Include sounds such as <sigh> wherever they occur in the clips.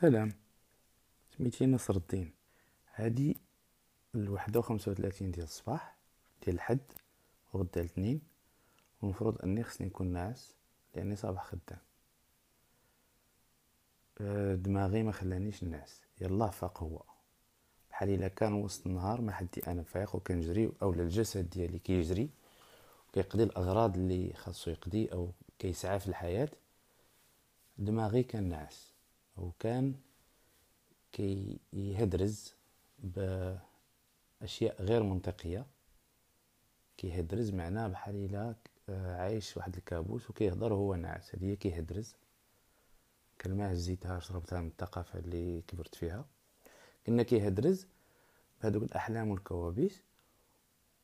سلام. سميتي نصر الدين. هادي الوحدة وخمسة وثلاثين ديال الصباح ديال الحد وغدا الاثنين والمفروض أني خصني نكون ناعس لأني صباح خدام. أه، دماغي ما خلانيش نعس يلا فاق هو. بحال إلا كان وسط النهار ما حدي أنا فايق وكنجري اولا الجسد ديالي كيجري كيقضي الأغراض اللي خاصو يقضي أو كيسعى في الحياة. دماغي كان ناعس وكان كيهدرز بأشياء غير منطقية. كيهدرز معناه بحال إلا عايش واحد الكابوس وكيهضر وهو ناعس. هذه هي كيهدرز كلمة هزيتها شربتها من الثقافة اللي كبرت فيها. كنا كيهدرز بهذوك الأحلام والكوابيس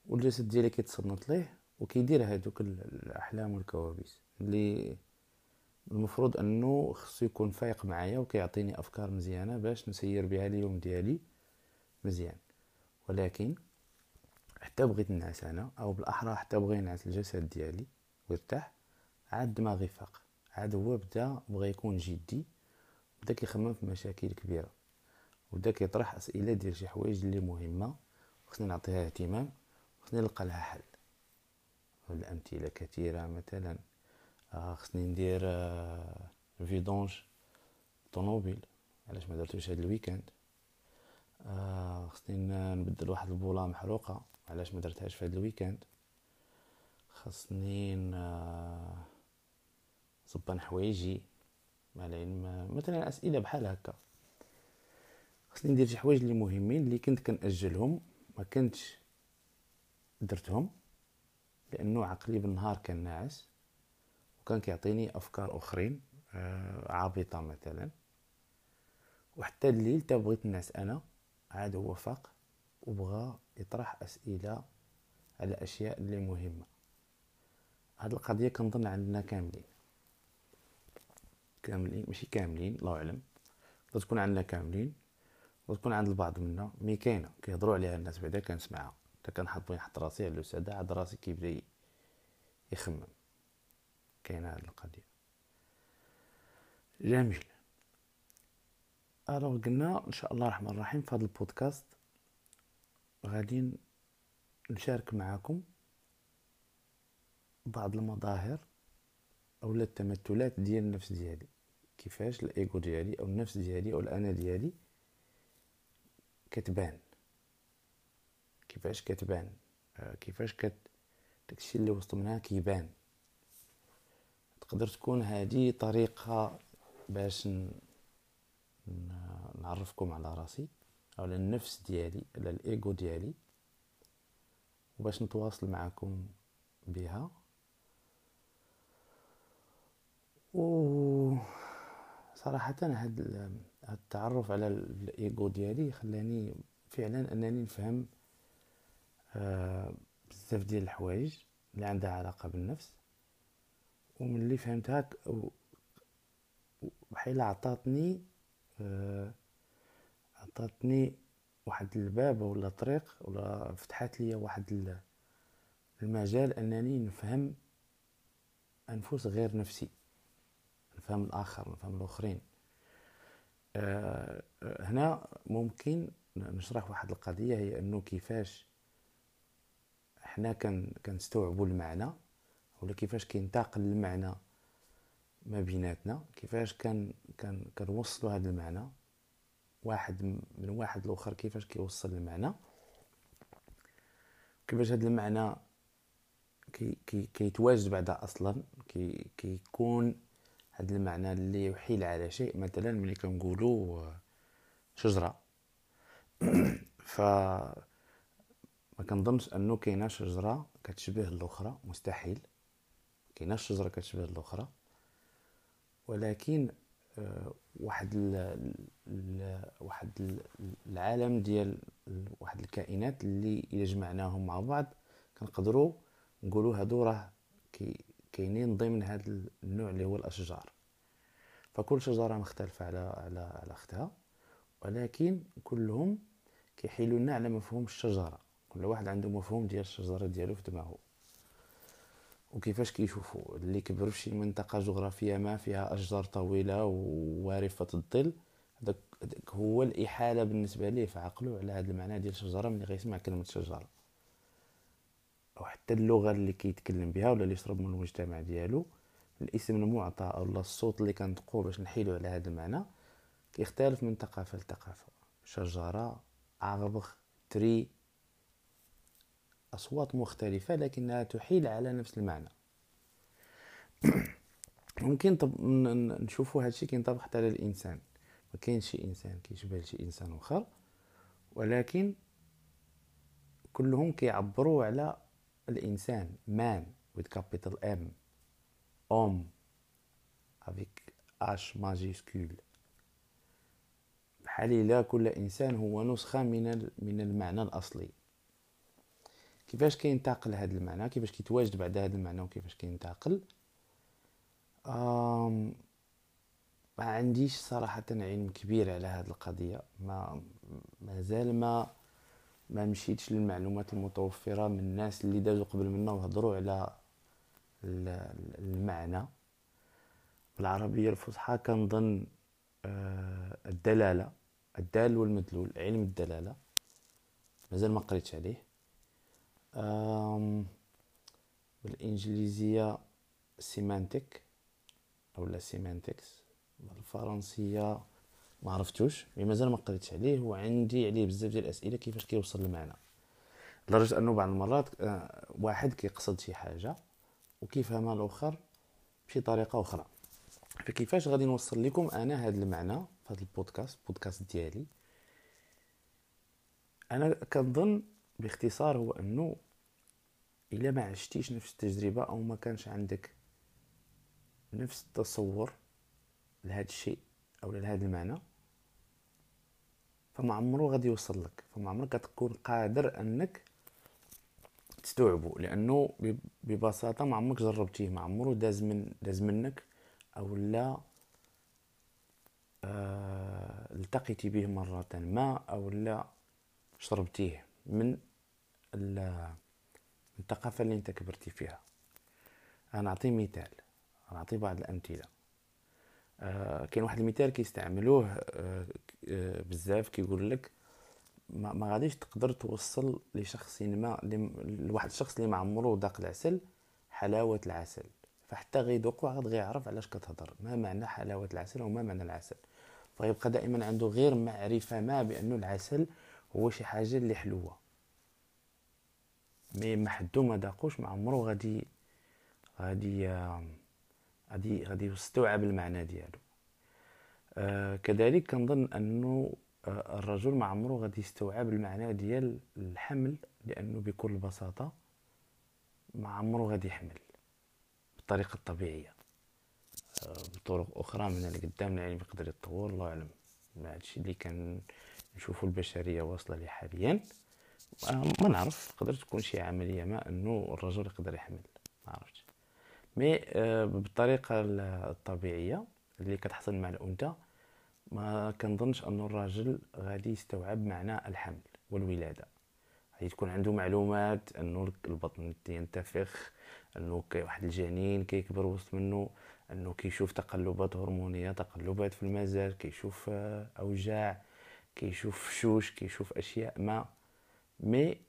والجسد ديالي كيتصنت ليه وكيدير هذوك الأحلام والكوابيس. اللي المفروض أنه خصو يكون فايق معايا وكيعطيني أفكار مزيانة باش نسير بها اليوم ديالي مزيان. ولكن حتى بغيت نعس أنا أو بالأحرى حتى بغي ينعس الجسد ديالي ويرتاح عاد دماغي فاق. عاد هو بدا بغى يكون جدي بدا كيخمم في مشاكل كبيرة. وبدا كيطرح أسئلة ديال شي حوايج اللي مهمة خصني نعطيها اهتمام خصني نلقى لها حل. الامثله كثيرة مثلا خصني ندير آه vidange طوموبيل. علاش ما درتوش هاد ال week-end آه خصني نبدل واحد البوله محروقة. علاش ما درتهاش في هاد ال week-end خصني نصبن حوايجي مع العلم مثلا أسئلة بحال هكا. خصني ندير شي حوايج اللي مهمين اللي كنت كنأجلهم ما كنتش درتهم لأنه عقلي بالنهار كان ناعس. وكان كيعطيني أفكار أخرين آه، عابطة مثلا. وحتى الليل تا بغيت نعس أنا عاد هو فاق وبغى يطرح أسئلة على أشياء اللي مهمة. هاد القضية كنظن عندنا كاملين. كاملين ماشي كاملين الله اعلم تكون عندنا كاملين وتكون عند البعض منا. مي كاينة كيهضروا عليها الناس بعدا كنسمعها. حتى كنحط بين نحط راسي على الاستاذ عاد راسي كيبدا يخمم. كاينة هاد القضية. جميل. ألوغ قلنا إن شاء الله الرحمن الرحيم في هذا البودكاست غادي نشارك معكم بعض المظاهر أو التمثلات ديال النفس ديالي. كيفاش الإيغو ديالي أو النفس ديالي أو الأنا ديالي كتبان. كيفاش كتبان؟ آه، كيفاش كت داكشي اللي وسط منها كيبان. تقدر تكون هذه طريقة باش نعرفكم على راسي أو على النفس ديالي على الايجو ديالي وباش نتواصل معكم بها. و صراحة هاد التعرف على الايجو ديالي خلاني فعلا أنني نفهم آه، بزاف ديال الحوايج اللي عندها علاقة بالنفس. ومن اللي فهمتها بحال عطاتني آه، عطاتني واحد الباب ولا طريق ولا فتحات لي واحد المجال أنني نفهم أنفس غير نفسي نفهم الآخر نفهم الآخرين. آه، هنا ممكن نشرح واحد القضية هي أنه كيفاش حنا كنستوعبوا المعنى. ولا كيفاش كينتقل المعنى ما بيناتنا كيفاش كان كان كنوصلوا هذا المعنى. واحد من واحد الأخر كيفاش كيوصل المعنى. كيفاش هذا المعنى كي كي كيتواجد بعدا أصلا. كي كيكون هذا المعنى اللي يحيل على شيء مثلا ملي كنقولوا شجرة. <clears throat> ف ما كنظنش أنه كاينة شجرة كتشبه الأخرى مستحيل. كاينة شجرة كتشبه الأخرى ولكن آه، واحد ال واحد العالم ديال واحد الكائنات اللي إلا جمعناهم مع بعض كنقدروا نقولوا هادو راه كاينين ضمن هذا النوع اللي هو الأشجار. فكل شجرة مختلفة على على على أختها ولكن كلهم كيحيلونا على مفهوم الشجرة. كل واحد عنده مفهوم ديال الشجرة ديالو في دماغه. وكيفاش كيشوفوا اللي كبروا في شي منطقة جغرافية ما فيها أشجار طويلة ووارفة الظل هذاك هو الإحالة بالنسبة ليه في عقله على هذا المعنى ديال الشجرة ملي غيسمع كلمة شجرة. أو حتى اللغة اللي كيتكلم بها ولا اللي يشرب من المجتمع ديالو الاسم المعطى أو الصوت اللي كنطقو باش نحيلو على هذا المعنى كيختلف من ثقافة لثقافة. شجرة عربغ تري أصوات مختلفة لكنها تحيل على نفس المعنى. <clears throat> ممكن طب نشوفوا هادشي كينطبق حتى على الإنسان. ما شي إنسان كيشبه لشي إنسان آخر ولكن كلهم كيعبروا على الإنسان مان with capital M homme avec H majuscule. بحال كل إنسان هو نسخة من من المعنى الأصلي. كيفاش كينتقل هذا المعنى كيفاش كيتواجد بعد هذا المعنى وكيفاش كينتقل. آم ما عنديش صراحة علم كبير على هذه القضية. ما مازال ما ما مشيتش للمعلومات المتوفرة من الناس اللي دازوا قبل منا وهضروا على المعنى. بالعربية الفصحى كنظن آه، الدلالة الدال والمدلول علم الدلالة. مازال ما قريتش عليه. بالإنجليزية semantic أو لا semantics بالفرنسية ما عرفتوش mais مازال ما قريتش عليه وعندي عليه بزاف ديال الأسئلة كيفاش كيوصل المعنى لدرجة أنه بعض المرات آه، واحد كيقصد شي حاجة وكيفهمها الآخر بشي طريقة أخرى. فكيفاش غادي نوصل لكم أنا هذا المعنى في هذا البودكاست بودكاست ديالي؟ أنا كنظن باختصار هو أنه إلا ما عشتيش نفس التجربة أو ما كانش عندك نفس التصور لهذا الشيء أو لهذا المعنى فما عمره غادي يوصل لك. فما عمرك تكون قادر أنك تستوعبه. لأنه ببساطة ما عمرك جربتيه. ما عمره داز من داز منك أو لا آه التقيتي به مرة ما أو لا شربتيه. من الثقافة اللي انت كبرتي فيها. أنا اعطي مثال نعطي بعض الامثلة. آه كاين واحد المثال كيستعملوه آه آه بزاف كيقول لك ما, ما غاديش تقدر توصل لشخص ما لواحد الشخص اللي ما عمره ذاق العسل حلاوة العسل. فحتى غيذوق غادي غيعرف علاش كتهضر ما معنى حلاوة العسل وما معنى العسل. فيبقى دائما عنده غير معرفة ما بأنه العسل هو شي حاجة اللي حلوة. مي ما حدو ما ذاقوش ما عمره غادي غادي غادي غادي يستوعب المعنى ديالو. آه كذلك كنظن أنه آه الرجل ما عمره غادي يستوعب المعنى ديال الحمل لأنه بكل بساطة ما عمره غادي يحمل بالطريقة الطبيعيه آه بطرق أخرى من اللي قدام العلم يقدر يتطور الله أعلم. هادشي اللي كان نشوفو البشرية واصلة ليه حاليا. ما نعرف تقدر تكون شي عملية ما أنه الرجل يقدر يحمل ما عرفتش. مي آه، بالطريقة الطبيعية اللي كتحصل مع الأنثى ما كنظنش أنه الراجل غادي يستوعب معنى الحمل والولادة. غادي تكون عنده معلومات أنه البطن ينتفخ أنه واحد الجنين كيكبر وسط منه أنه كيشوف تقلبات هرمونية تقلبات في المزاج كيشوف آه، أوجاع كيشوف شوش كيشوف أشياء ما مي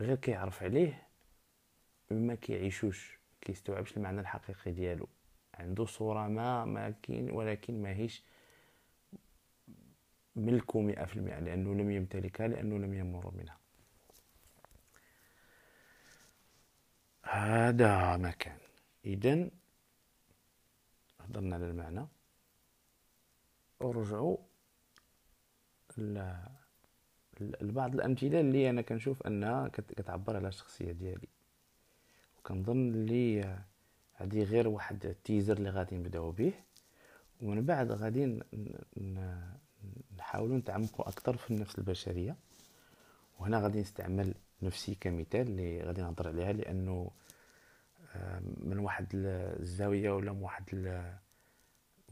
غير كيعرف عليه ما كيعيشوش كيستوعبش المعنى الحقيقي ديالو. عنده صورة ما ما كاين ولكن ماهيش ملكه مئة في المئة لأنه لم يمتلكها لأنه لم يمر منها. هذا ما كان. إذن هضرنا على المعنى. ورجعوا لبعض الأمثلة اللي أنا كنشوف أنها كتعبر على الشخصية ديالي. كنظن اللي هادي غير واحد التيزر اللي غادي نبداو به. ومن بعد غادي نحاولوا نتعمقوا أكثر في النفس البشرية. وهنا غادي نستعمل نفسي كمثال اللي غادي نهضر عليها لأنه من واحد الزاوية ولا من واحد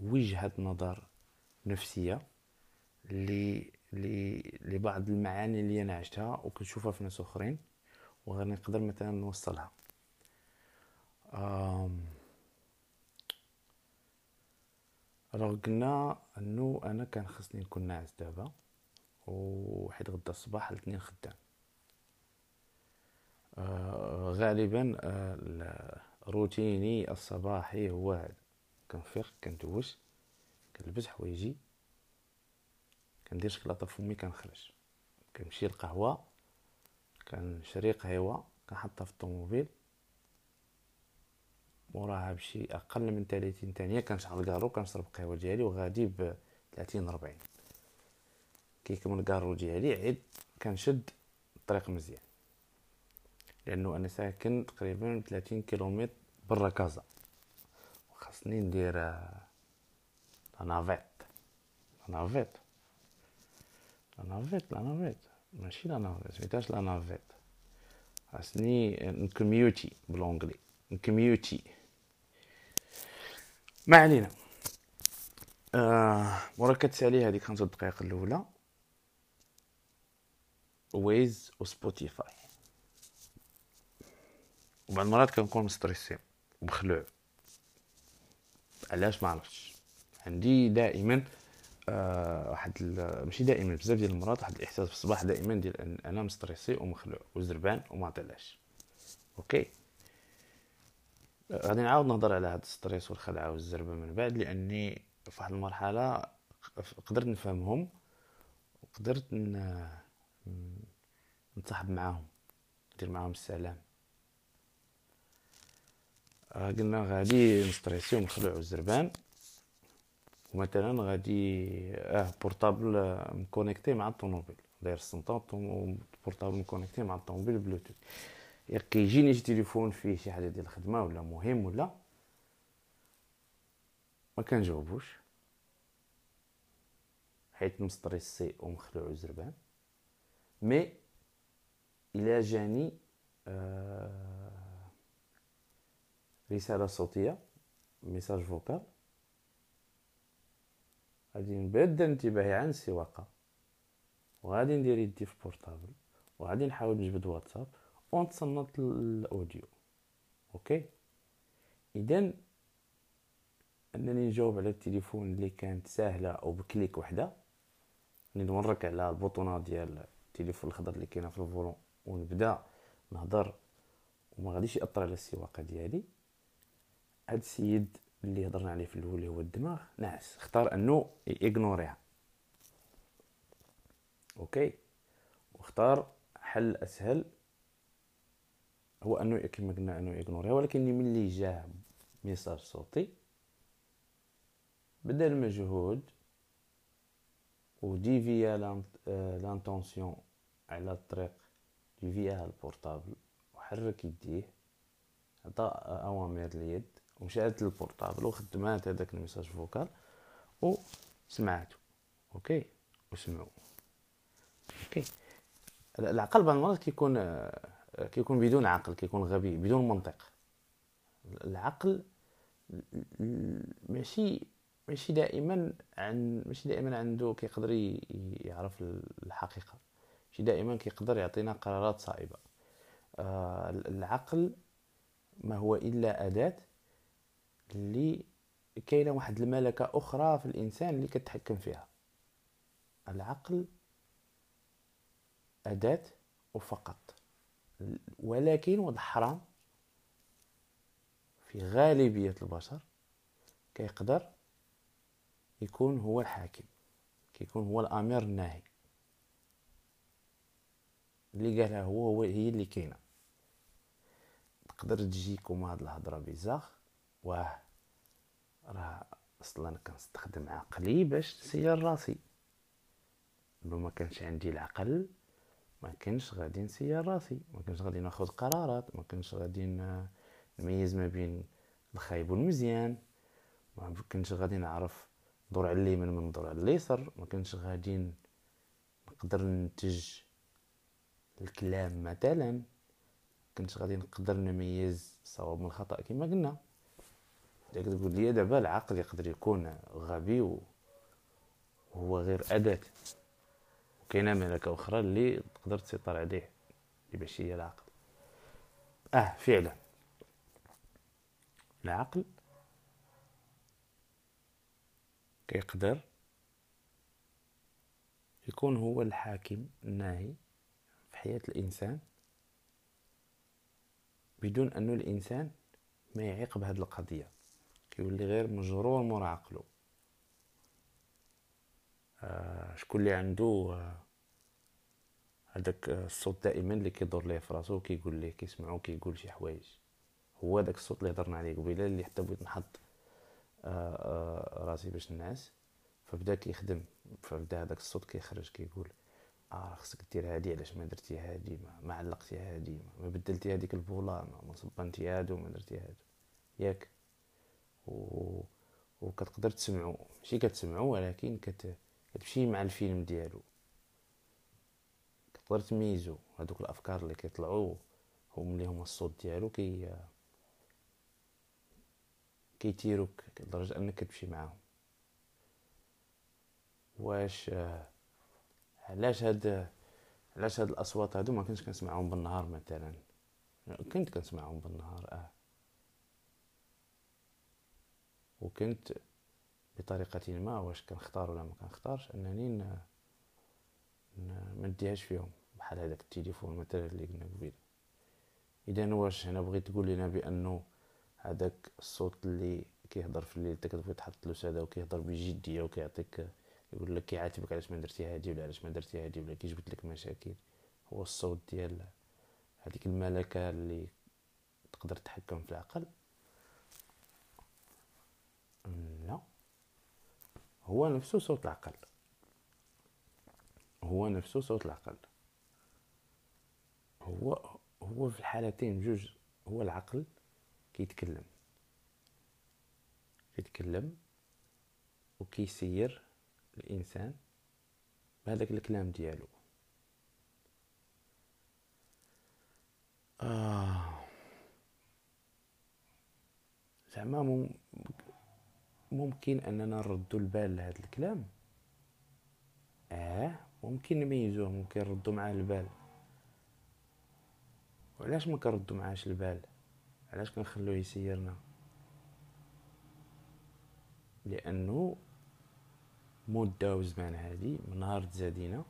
وجهة نظر نفسية اللي لبعض المعاني اللي أنا عشتها وكنشوفها في ناس أخرين وغادي نقدر مثلا نوصلها. الوغ قلنا انو أنا كان خصني نكون ناعس دابا وحيت غدا الصباح الاثنين خدام آه غالبا آه روتيني الصباحي هو هذا كنفيق كندوش كنلبس حوايجي. كندير شكلاطه فمي كنخرج. كنمشي للقهوة كنشري قهيوه كنحطها في الطوموبيل. موراها بشي أقل من 30 ثانية كنشعل الكارو كنشرب القهوة ديالي وغادي ب 30 40 كيكمل الكارو ديالي عيد كنشد الطريق مزيان. لأنه أنا ساكن تقريبا 30 كيلومتر برا كازا. وخاصني ندير navette la navette la navette la navette ماشي la navette سميتهاش la navette خاصني نكميوتي ب l'anglais نكميوتي ما علينا آه مورا كتسالي هذيك خمسة دقائق الاولى Waze و Spotify وبعض المرات كنكون مستريسي ومخلوع علاش ما عرفتش عندي دائما آه واحد ماشي دائما بزاف ديال المرات واحد الاحساس في الصباح دائما ديال أن أنا مستريسي ومخلوع وزربان وما طلعش okay؟ غادي نعاود نهضر على هاد ال stress والخلعه والزربة من بعد لأني في واحد المرحلة قدرت نفهمهم وقدرت نتصاحب معاهم ندير معاهم السلام. آه، قلنا غادي نستريسي ونخلعو الزربان ومثلا غادي آه portable مكونيكتي مع الطوموبيل. داير السمطة portable مكونيكتي مع الطوموبيل بلوتوث. كيجيني شي تليفون فيه شي حاجة ديال الخدمة ولا مهم ولا؟ ما كنجاوبوش. حيت مستريسي ومخلوع وزربان mais إلى جاني آه رسالة صوتية message vocal غادي نبدا انتباهي عن السواقة. وغادي ندير يدي في portable وغادي نحاول نجبد واتساب. ونتصنت ال audio. okay؟ اذا أنني نجاوب على التليفون اللي كانت سهله أو ب clic وحدة. نبرك على البوطونه ديال التليفون الخضر اللي كاينة في ال volant ونبدأ نهضر. وما غاديش يأثر على السواقة ديالي. هاد السيد اللي هضرنا عليه في الأول اللي هو الدماغ. ناعس اختار أنه يغنوريها okay. واختار حل أسهل. هو أنه كما قلنا أنه يغنوريها ولكن ملي جاه message صوتي. بدأ المجهود. وديفيا l'attention على الطريق. ديفيا ال portable. وحرك يديه. عطى أوامر اليد. ومشات لل portable وخدمات هذاك ال message vocal وسمعته. okay؟ وسمعوا okay. العقل بعض المرات كيكون كيكون بدون عقل كيكون غبي بدون منطق. العقل ماشي ماشي دائما عن ماشي دائما عنده كيقدر يعرف الحقيقة. ماشي دائما كيقدر يعطينا قرارات صائبة. آه العقل ما هو إلا أداة اللي كاينة واحد الملكة أخرى في الإنسان اللي كتحكم فيها. العقل أداة وفقط. ولكن وهذا حرام في غالبية البشر كيقدر يكون هو الحاكم كيكون هو الأمير الناهي. اللي قالها هو هو هي اللي كاينة. تقدر تجيكم هاد الهضرة بزاف واه راه أصلا كنستخدم عقلي باش نسير راسي. لو ما كانش عندي العقل ما كنش غادي نسير راسي. ما كنش غادي ناخذ قرارات. ما كنش غادي نميز ما بين الخايب والمزيان. ما كنش غادي نعرف ندور على اليمين من ندور على اليسار. ما كنش غادي نقدر ننتج الكلام مثلا. كنت غادي نقدر نميز الصواب من الخطأ كما قلنا. داك تقول لي دابا العقل يقدر يكون غبي وهو غير أداة. وكاينة ملكة أخرى اللي تقدر تسيطر عليه اللي باش هي العقل. آه فعلا. العقل كيقدر يكون هو الحاكم الناهي في حياة الإنسان بدون أنه الإنسان ما يعيق بهذه القضية. كيولي غير مجرور مورا عقلو آه شكون اللي عنده آه الصوت دائما اللي كيدور ليه في راسو كيقول ليه كيسمعو كيقول شي حوايج. هو داك الصوت اللي هضرنا عليه قبيلة اللي حتى بغيت نحط آه آه راسي باش نعس فبدا كيخدم فبدا هذاك الصوت كيخرج كيقول آه خصك دير هادي علاش ما درتي هادي؟ ما, ما علقتي هادي؟ ما بدلتي هذيك البوله ما صبنتي هادو ما درتي هادو ياك. و وكتقدر تسمعو. ماشي كتسمعو ولكن كت... كتمشي مع الفيلم ديالو. كتقدر تميزو. هادوك الأفكار اللي كيطلعو هم اللي هما الصوت ديالو كي كيتيروك لدرجة أنك كتمشي معاهم. واش علاش هاد علاش هاد الأصوات هادو؟ ما كنتش كنسمعهم بالنهار مثلا. كنت كنسمعهم بالنهار آه. وكنت بطريقة ما واش كنختار ولا ما كنختارش أنني ن... ما نديهاش فيهم بحال هذاك التليفون مثلا اللي قلنا قبيلة. اذا واش هنا بغيت تقول لنا بأنه هذاك الصوت اللي كيهضر في الليل أنت تحط له ساده وكيهضر بجدية وكيعطيك يقول لك كيعاتبك علاش ما درتي هادي ولا علاش ما درتي هادي ولا كيجبد لك مشاكل. هو الصوت ديال هذيك الملكة اللي تقدر تتحكم في العقل. لا. هو نفسه صوت العقل. هو نفسه صوت العقل. هو هو في الحالتين بجوج هو العقل كيتكلم. كيتكلم وكيسير الإنسان بهذاك الكلام ديالو. آه. زعما ممكن أننا نردو البال لهذا الكلام. آه ممكن نميزوه ممكن نردو معاه البال. وعلاش ما كنردو معاش البال؟ علاش كنخلوه يسيرنا؟ لأنه مدة وزمان هادي من نهار تزادينا.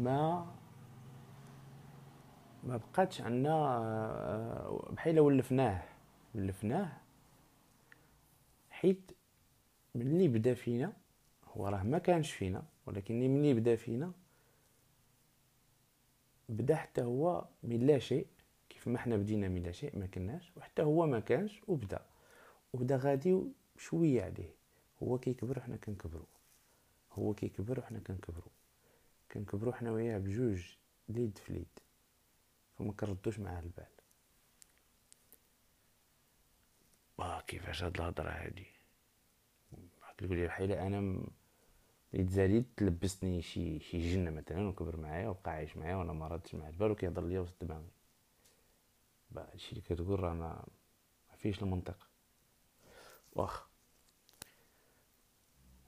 ما ما بقاتش عندنا آه، بحال ولفناه. ولفناه حيت ملي بدا فينا هو راه ما كانش فينا ولكن ملي بدا فينا بدا حتى هو من لا شيء كيف ما حنا بدينا من لا شيء ما كناش وحتى هو ما كانش وبدا. وبدا غادي شوية عليه. هو كيكبر وحنا كنكبرو هو كيكبر وحنا كنكبرو كنكبرو حنا وياه بجوج ليد في ليد. فما كنردوش معاه البال. واه كيفاش هاد الهضرة هادي كتقول لي بحال أنا م... زاليت تلبسني شي شي جن مثلا وكبر معايا وبقى عايش معايا وأنا ما ردتش مع البال وكيهضر ليا وسط دماغي. هادشي اللي كتقول راه ما فيش المنطق. واخ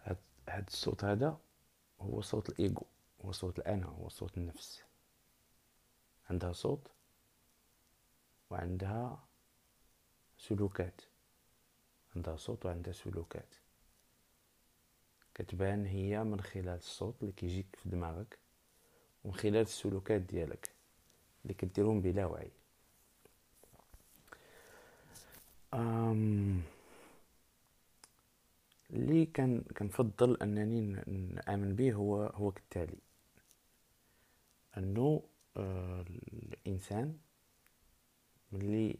هاد, هاد الصوت هذا هو صوت الايجو هو صوت الانا هو صوت النفس. عندها صوت وعندها سلوكات. عندها صوت وعندها سلوكات. كتبان هي من خلال الصوت اللي كيجيك في دماغك ومن خلال السلوكات ديالك اللي كديرهم بلا وعي. أم اللي كان كنفضل أنني نآمن به هو هو كالتالي. أنه الإنسان ملي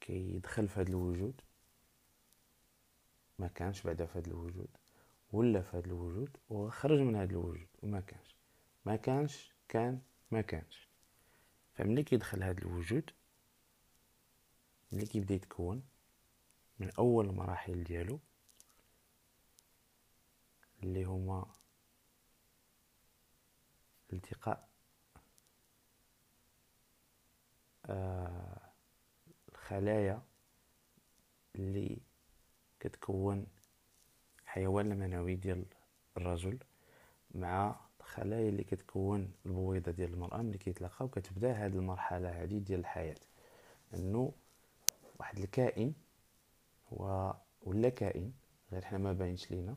كيدخل في هذا الوجود ما كانش بعدا في هذا الوجود ولا في هذا الوجود وخرج من هذا الوجود وما كانش. ما كانش كان ما كانش. فملي كيدخل هذا الوجود ملي كيبدا يتكون من أول المراحل ديالو اللي هما التقاء. آه الخلايا اللي كتكون حيوان المنوي ديال الرجل مع الخلايا اللي كتكون البويضة ديال المرأة ملي كيتلاقاو كتبدا هاد المرحلة هادي ديال الحياة. انه واحد الكائن هو ولا كائن غير حنا ما باينش لينا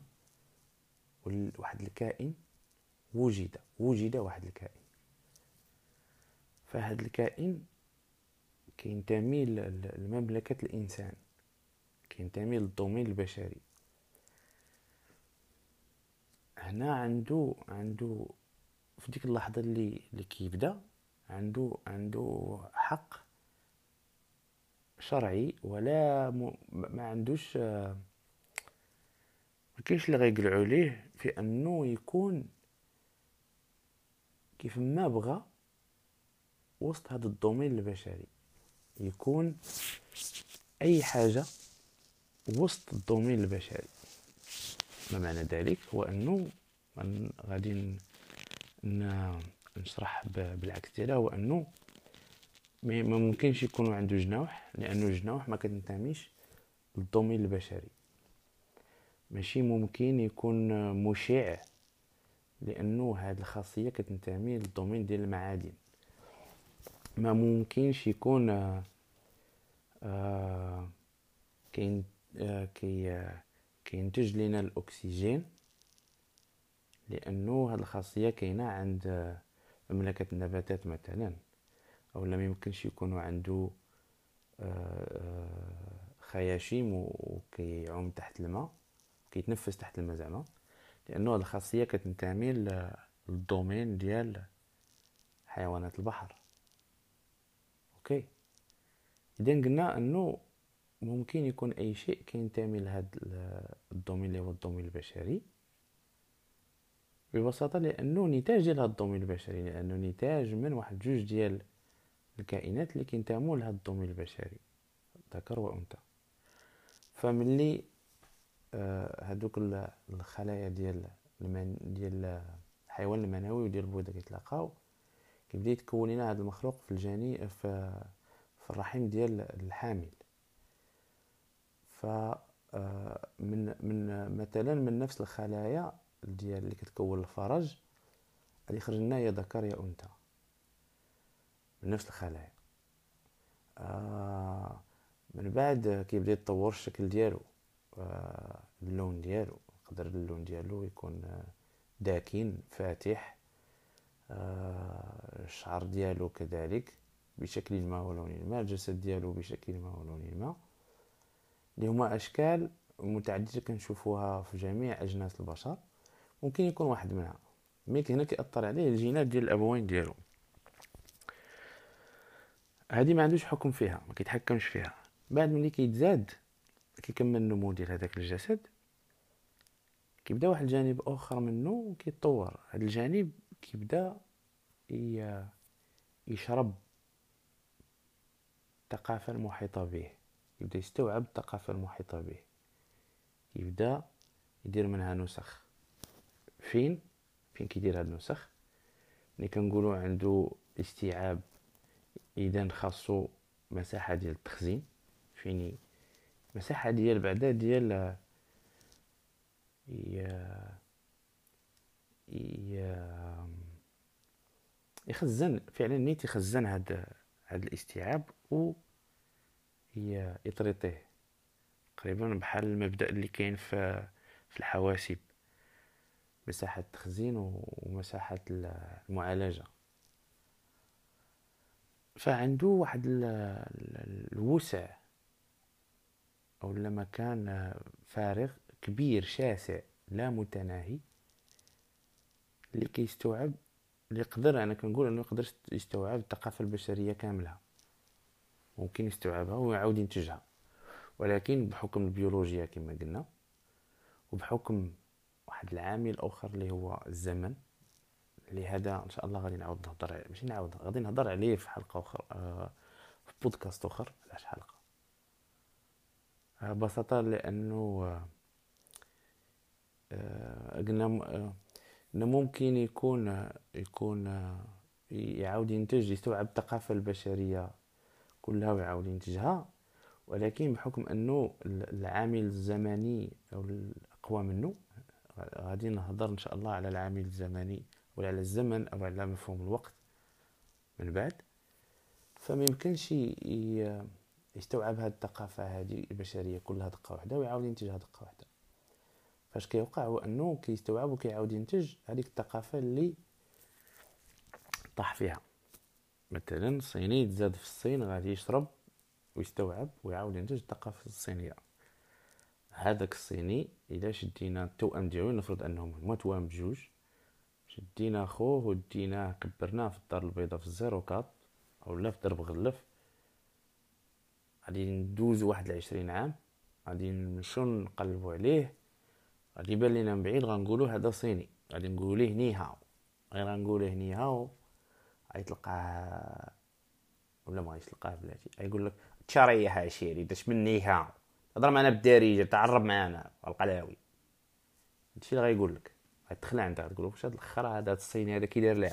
واحد الكائن وجد وجد واحد الكائن. فهاد الكائن كينتمي لمملكة الإنسان كينتمي للدومين البشري. هنا عنده عنده في ديك اللحظة اللي اللي كيبدأ عنده عنده حق شرعي ولا م... ما عندوش ما كاينش اللي غيقلعوا ليه في أنه يكون كيف ما بغى وسط هذا ال domaine البشري. يكون أي حاجة وسط ال domaine البشري. ما معنى ذلك؟ هو أنه غادي نشرح بالعكس ديالها. هو أنه ما ممكنش يكون عنده جناح لأنه الجناح ما كتنتميش لل domaine البشري. ماشي ممكن يكون مشع لأنه هاد الخاصية كتنتمي لل domaine ديال المعادن. ما ممكنش يكون آه, آه، كاين آه كي آه كينتج لنا الأكسجين لأنه هاد الخاصية كاينة عند مملكة النباتات مثلا أو لا يمكنش يكونوا عنده خياشيم وكيعوم تحت الماء كيتنفس تحت الماء زعما. لأنه هاد الخاصيه كتنتمي لل domaine ديال حيوانات البحر. OK. اذا قلنا أنه ممكن يكون أي شيء كينتمي لهذا ال domaine اللي هو ال domaine البشري. ببساطة لأنه نتاج ديال هذا ال domaine البشري لأنه نتاج من واحد جوج ديال الكائنات اللي كينتموا لهذا ال domaine البشري ذكر وأنثى. فملي آه هادوك الخلايا ديال المن ديال الحيوان المنوي وديال البويضة كيتلاقاو كيبدا يتكون لنا هذا المخلوق في الجنين في, في الرحم ديال الحامل. ف آه، من من مثلا من نفس الخلايا ديال اللي كتكون الفرج اللي خرج لنا يا ذكر يا أنثى. من نفس الخلايا. آه من بعد كيبدا يتطور الشكل ديالو. اللون ديالو يقدر اللون ديالو يكون داكن فاتح آه الشعر ديالو كذلك بشكل ما ولون ما الجسد ديالو بشكل ما ولون ما. اللي هما أشكال متعددة كنشوفوها في جميع أجناس البشر ممكن يكون واحد منها مي هنا كيأثر عليه الجينات ديال الأبوين ديالو. هادي ما عندوش حكم فيها ما كيتحكمش فيها. بعد ملي كيتزاد كيكمل النمو ديال هذاك الجسد؟ كيبدا واحد الجانب آخر منه كيتطور هذا الجانب كيبدا يشرب الثقافة المحيطة به. يبدا يستوعب الثقافة المحيطة به. يبدا يدير منها نسخ. فين؟ فين كيدير هاد النسخ؟ ملي كنقولوا عنده استيعاب إذا خاصو مساحة ديال التخزين. فيني مساحة ديال بعدا ديال يخزن فعلا نيت يخزن هاد هاد الاستيعاب و يطريطيه تقريبا بحال المبدأ اللي كاين في في الحواسب مساحة التخزين ومساحة المعالجة. فعنده واحد الوسع. أو مكان فارغ كبير شاسع لا متناهي اللي كيستوعب اللي يقدر أنا كنقول إنه يقدر يستوعب الثقافة البشرية كاملها ممكن يستوعبها ويعاود ينتجها. ولكن بحكم البيولوجيا كما قلنا وبحكم واحد العامل اخر اللي هو الزمن لهذا إن شاء الله غادي نعاود نهضر ماشي نعاود غادي نهضر عليه في حلقة أخرى آه في بودكاست أخر. علاش حلقة؟ ببساطة لأنه آه قلنا آه ممكن يكون يكون يعاود ينتج يستوعب الثقافة البشرية كلها ويعاود ينتجها ولكن بحكم أنه العامل الزمني أو الأقوى منه غادي نهضر إن شاء الله على العامل الزمني ولا على الزمن أو على مفهوم الوقت من بعد. فما يمكنش يستوعب هاد الثقافة هذه البشرية كلها دقة واحدة ويعاود ينتجها دقة واحدة. فاش كيوقع هو أنه كيستوعب وكيعاود ينتج هذيك الثقافة اللي طاح فيها. مثلا الصيني تزاد في الصين غادي يشرب ويستوعب ويعاود ينتج الثقافة الصينية. هذاك الصيني الا شدينا التوأم ديالو نفرض أنهم هما توأم بجوج شدينا خوه وديناه كبرناه في الدار البيضاء في ال zéro quatre أو لا في درب غلف غادي ندوزو واحد العشرين عام غادي نمشيو نقلبو عليه غادي يبان لينا من بعيد غنقولو هذا صيني. غادي نقولو ليه 你好 غير غنقولو 你好 غيتلقاه ولا ما تلقاه بلاتي غيقول لك تشريح عشيري اش من 你好. هضر معنا بالدارجه تعرب معنا القلاوي. هادشي اللي غيقول لك غتخلع انت غتقول واش هاد الخرا هذا الصيني هذا كي داير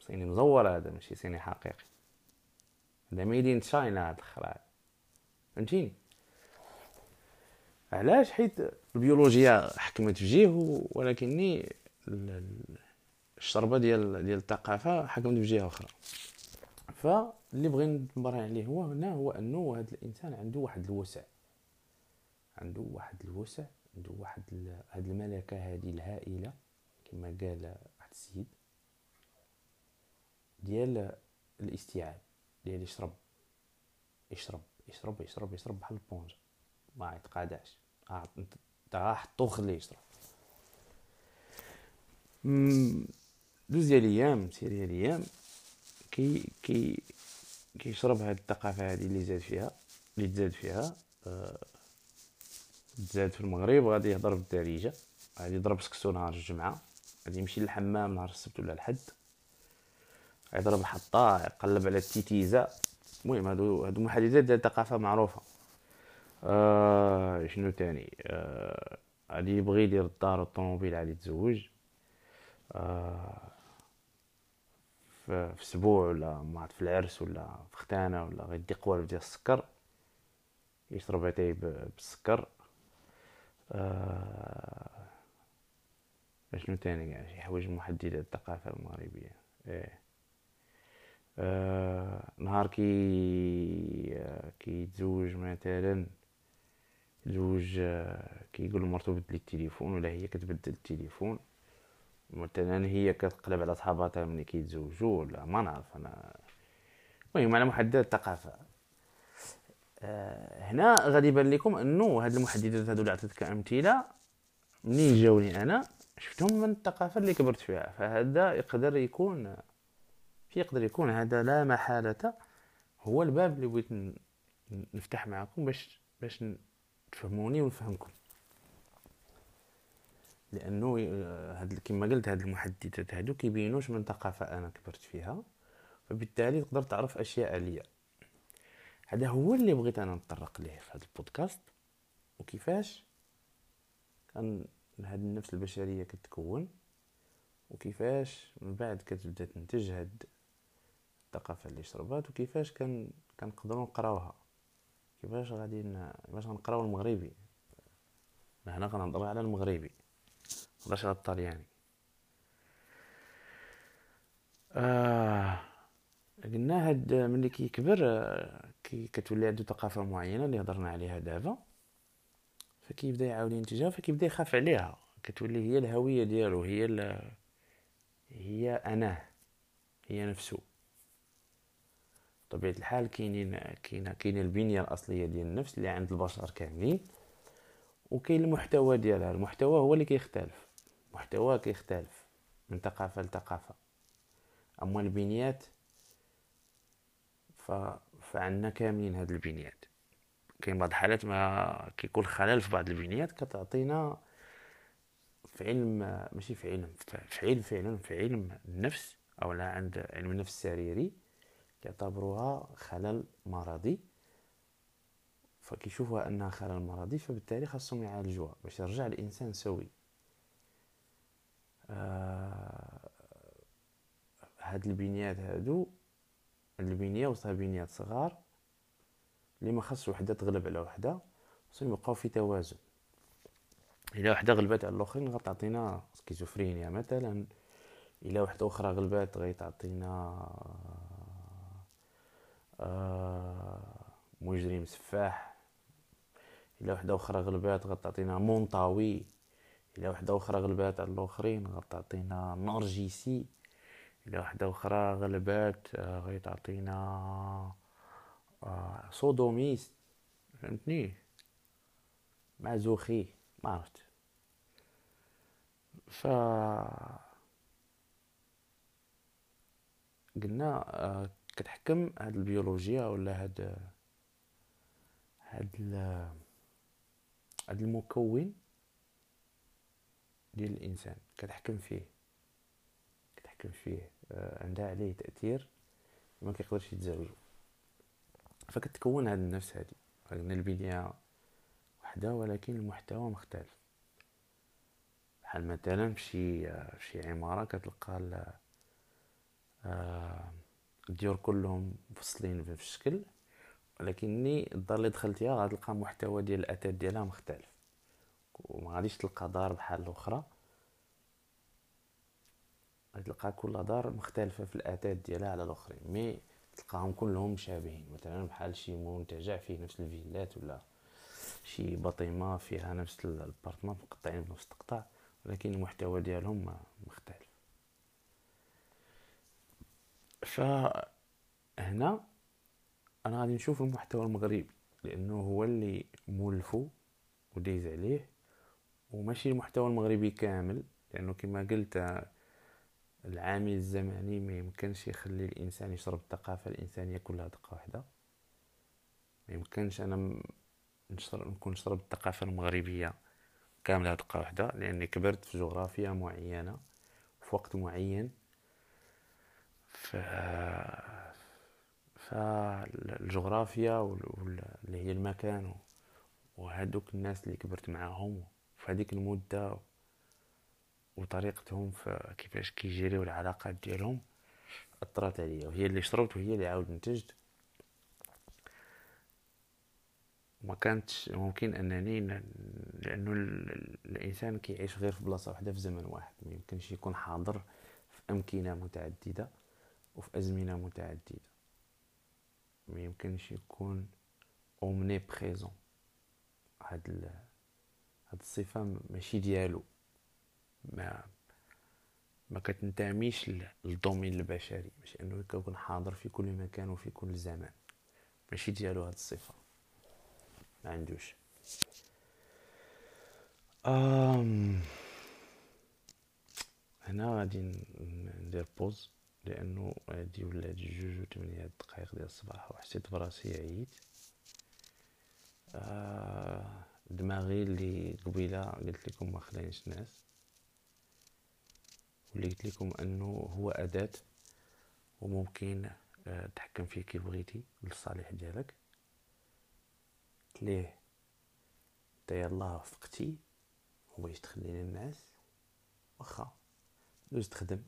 صيني مزور هذا ماشي صيني حقيقي. هذا ميدين تشاينا هاد الخرا فهمتيني؟ علاش؟ حيت البيولوجيا حكمت في جهه ولكني الشربة ديال ديال الثقافة حكمت في جهة أخرى. فاللي بغينا نبرهن عليه هو هنا هو أنه هذا الإنسان عنده واحد الوسع. عنده واحد الوسع عنده واحد هاد الملكة هذه الهائلة كما قال واحد السيد ديال الاستيعاب. ديال يشرب يشرب يشرب يشرب يشرب بحال ال éponge. ما يتقادعش. انت حطو خليه يشرب. دوز ديال الأيام سير ديال الأيام كي كي كيشرب هاد الثقافة هادي اللي زاد فيها اللي تزاد فيها آه تزاد في المغرب غادي يهضر بالدارجة غادي يضرب سكسو نهار الجمعة غادي يمشي للحمام نهار السبت ولا الحد. يضرب الحطه يقلب على التيتيزا. المهم هادو هادو محادثات ديال الثقافه معروفة. آه شنو تاني؟ آه غادي يبغي يدير الدار والطوموبيل غادي يتزوج. آه في أسبوع ولا ما في العرس ولا في ختانة ولا غيدي قوالب ديال السكر. يشرب اتاي بالسكر. آه شنو تاني؟ كاع شي حوايج محددة الثقافه المغربية. إيه. آه نهار كي آه كيتزوج مثلا يتزوج آه كيقول لمرتو بدلي التليفون ولا هي كتبدل التليفون. مثلا هي كتقلب على صحاباتها ملي كيتزوجوا ولا ما نعرف أنا. المهم على محدد الثقافة. آه هنا غادي يبان لكم أنه هاد المحددات هادو اللي عطيتك كامثله منين جاوني أنا؟ شفتهم من الثقافة اللي كبرت فيها. فهذا يقدر يكون يقدر يكون هذا لا محالة. هو الباب اللي بغيت نفتح معكم باش باش تفهموني ونفهمكم. لأنه آه، هاد كما قلت هاد المحددات هادو كيبينوش من ثقافة أنا كبرت فيها فبالتالي تقدر تعرف أشياء عليا هذا هو اللي بغيت أنا نطرق ليه في هذا البودكاست. وكيفاش؟ كان هاد النفس البشرية كتكون وكيفاش من بعد كتبدأ تنتج هاد الثقافة اللي شربات وكيفاش كان كنقدروا نقراوها؟ كيفاش غادي كيفاش غنقراو المغربي؟ هنا غنهضروا على المغربي مقدرش على الطلياني. آه قلنا هاد ملي كيكبر كي كتولي عنده ثقافة معينة اللي هضرنا عليها دابا فكيبدا يعاود ينتجها فكيبدا يخاف عليها. كتولي هي الهوية ديالو هي ال... هي اناه هي نفسه بطبيعة الحال كاينين كاينة كاينة البنية الأصلية ديال النفس اللي عند البشر كاملين وكاين المحتوى ديالها. المحتوى هو اللي كيختلف. محتواه كيختلف من ثقافة لثقافة. أما البنيات ف... فعندنا كاملين هاد البنيات. كاين بعض الحالات ما كيكون خلل في بعض البنيات كتعطينا في علم ماشي في علم في علم فعلا في علم النفس أو لا عند علم النفس السريري. كيعتبروها خلل مرضي. فكيشوفوها أنها خلل مرضي فبالتالي خاصهم يعالجوها باش يرجع الإنسان سوي. آه هاد البنيات هادو البنية وسطها بنيات صغار اللي ما خاص وحدة تغلب على وحدة خصهم يبقاو في توازن. إلا وحدة غلبات على الآخرين غتعطينا سكيزوفرينيا مثلا إلا وحدة أخرى غلبات غيتعطينا آه مجرم سفاح. الا وحدة أخرى غلبات غتعطينا مونطاوي. الا وحدة أخرى غلبات على الآخرين غتعطينا نرجسي الا وحدة أخرى غلبات آه، غتعطينا آه صودوميست فهمتني؟ معزوخي ما عرفت. ف قلنا آه، كتحكم هاد البيولوجيا ولا هاد هاد هاد المكون ديال الإنسان؟ كتحكم فيه. كتحكم فيه. آه، عندها عليه تأثير ما كيقدرش يتزاوجو. فكتكون هاد النفس هادي. قلنا البنية وحده ولكن المحتوى مختلف. بحال مثلا فشي فشي عمارة كتلقى آه، الديور كلهم مفصلين في الشكل ولكني الدار اللي دخلتيها غتلقى المحتوى ديال الأثاث ديالها مختلف وما غاديش تلقى دار بحال الأخرى. غتلقى كل دار مختلفة في الأثاث ديالها على الآخرين مي تلقاهم كلهم مشابهين مثلا بحال شي منتجع فيه نفس الفيلات ولا شي بطيمة فيها نفس البارتمان مقطعين بنفس التقطع ولكن المحتوى ديالهم مختلف. فهنا أنا غادي نشوف المحتوى المغربي لأنه هو اللي مولفو ودايز عليه وماشي المحتوى المغربي كامل لأنه كما قلت العامل الزمني ما يمكنش يخلي الإنسان يشرب الثقافة الإنسانية كلها دقة واحدة. ما يمكنش أنا نشرب نكون نشرب الثقافة المغربية كاملة دقة واحدة لأني كبرت في جغرافيا معينة في وقت معين. ف فالجغرافيا اللي هي المكان وهذوك الناس اللي كبرت معاهم في هذيك المدة وطريقتهم في كيفاش كيجريو العلاقات ديالهم أثرت عليا وهي اللي شربت وهي اللي عاود نتجت. ما كانتش ممكن أنني لأنه الإنسان كيعيش غير في بلاصة واحدة في زمن واحد ما يمكنش يكون حاضر في أمكنة متعددة. وفي أزمنة متعددة. ما يمكنش يكون omniprésent هاد ال... هاد الصفة ماشي ديالو. ما ما كتنتميش للدومين البشري. باش أنه يكون حاضر في كل مكان وفي كل زمان. ماشي ديالو هاد الصفة. ما عندوش. أم هنا غادي ندير pause لأنه هادي ولات جوج و تمنية دقائق ديال الصباح وحسيت براسي عييت. آه دماغي اللي قبيلة قلت لكم ما خلانيش ناس. واللي قلت لكم أنه هو أداة وممكن آه تحكم فيه كيف بغيتي للصالح ديالك. ليه؟ انت يلاه وفقتي وبغيتي تخلي الناس واخا دوز تخدم؟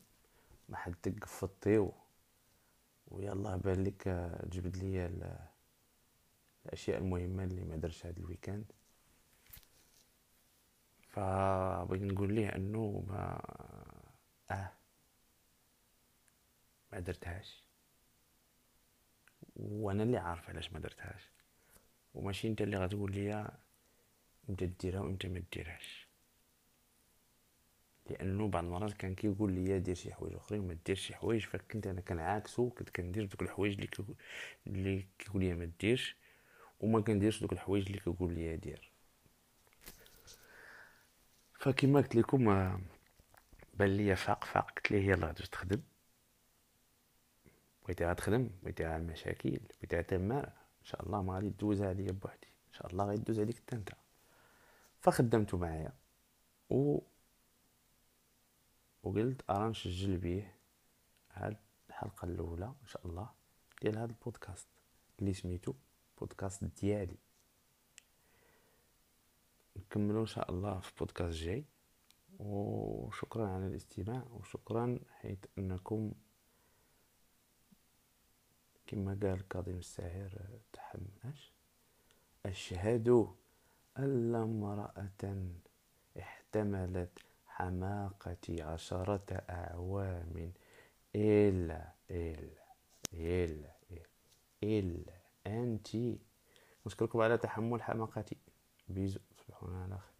ما حد قفطي و... ويلا بان لك تجبد لي الأشياء المهمة اللي ما درتش هذا الويكاند. فبغيت نقول ليه أنه ما آه ما درتهاش. وأنا اللي عارف علاش ما درتهاش. وماشي أنت اللي غتقول لي إمتى ديرها وإمتى ما ديرهاش لأنه بعض المرات كان كيقول لي دير شي حوايج أخرين وما ديرش شي حوايج. فكنت أنا كنعاكسو كنت كندير دوك الحوايج اللي كيقول اللي كيقول لي ما ديرش وما كنديرش دوك الحوايج اللي كيقول لي دير. فكما قلت لكم بان ليا فاق فاق قلت ليه يلا دوز تخدم. بغيتي تخدم بغيتي على المشاكل بغيتي تما إن شاء الله ما غادي دوزها عليا بوحدي. إن شاء الله غادي دوز عليك أنت. فخدمتو معايا. و وقلت ارا نسجل بيه هاد الحلقة الأولى إن شاء الله ديال هاد البودكاست اللي سميتو بودكاست ديالي. نكملو إن شاء الله في بودكاست جاي وشكرا على الاستماع وشكرا حيث أنكم كما قال كاظم الساهر تحمأش. أشهد أن امرأة احتملت حماقتي عشرة أعوام. إلا إلا إلا إلا. ال ان تي نشكركم على تحمل حماقتي. بيزو. تصبحون على خير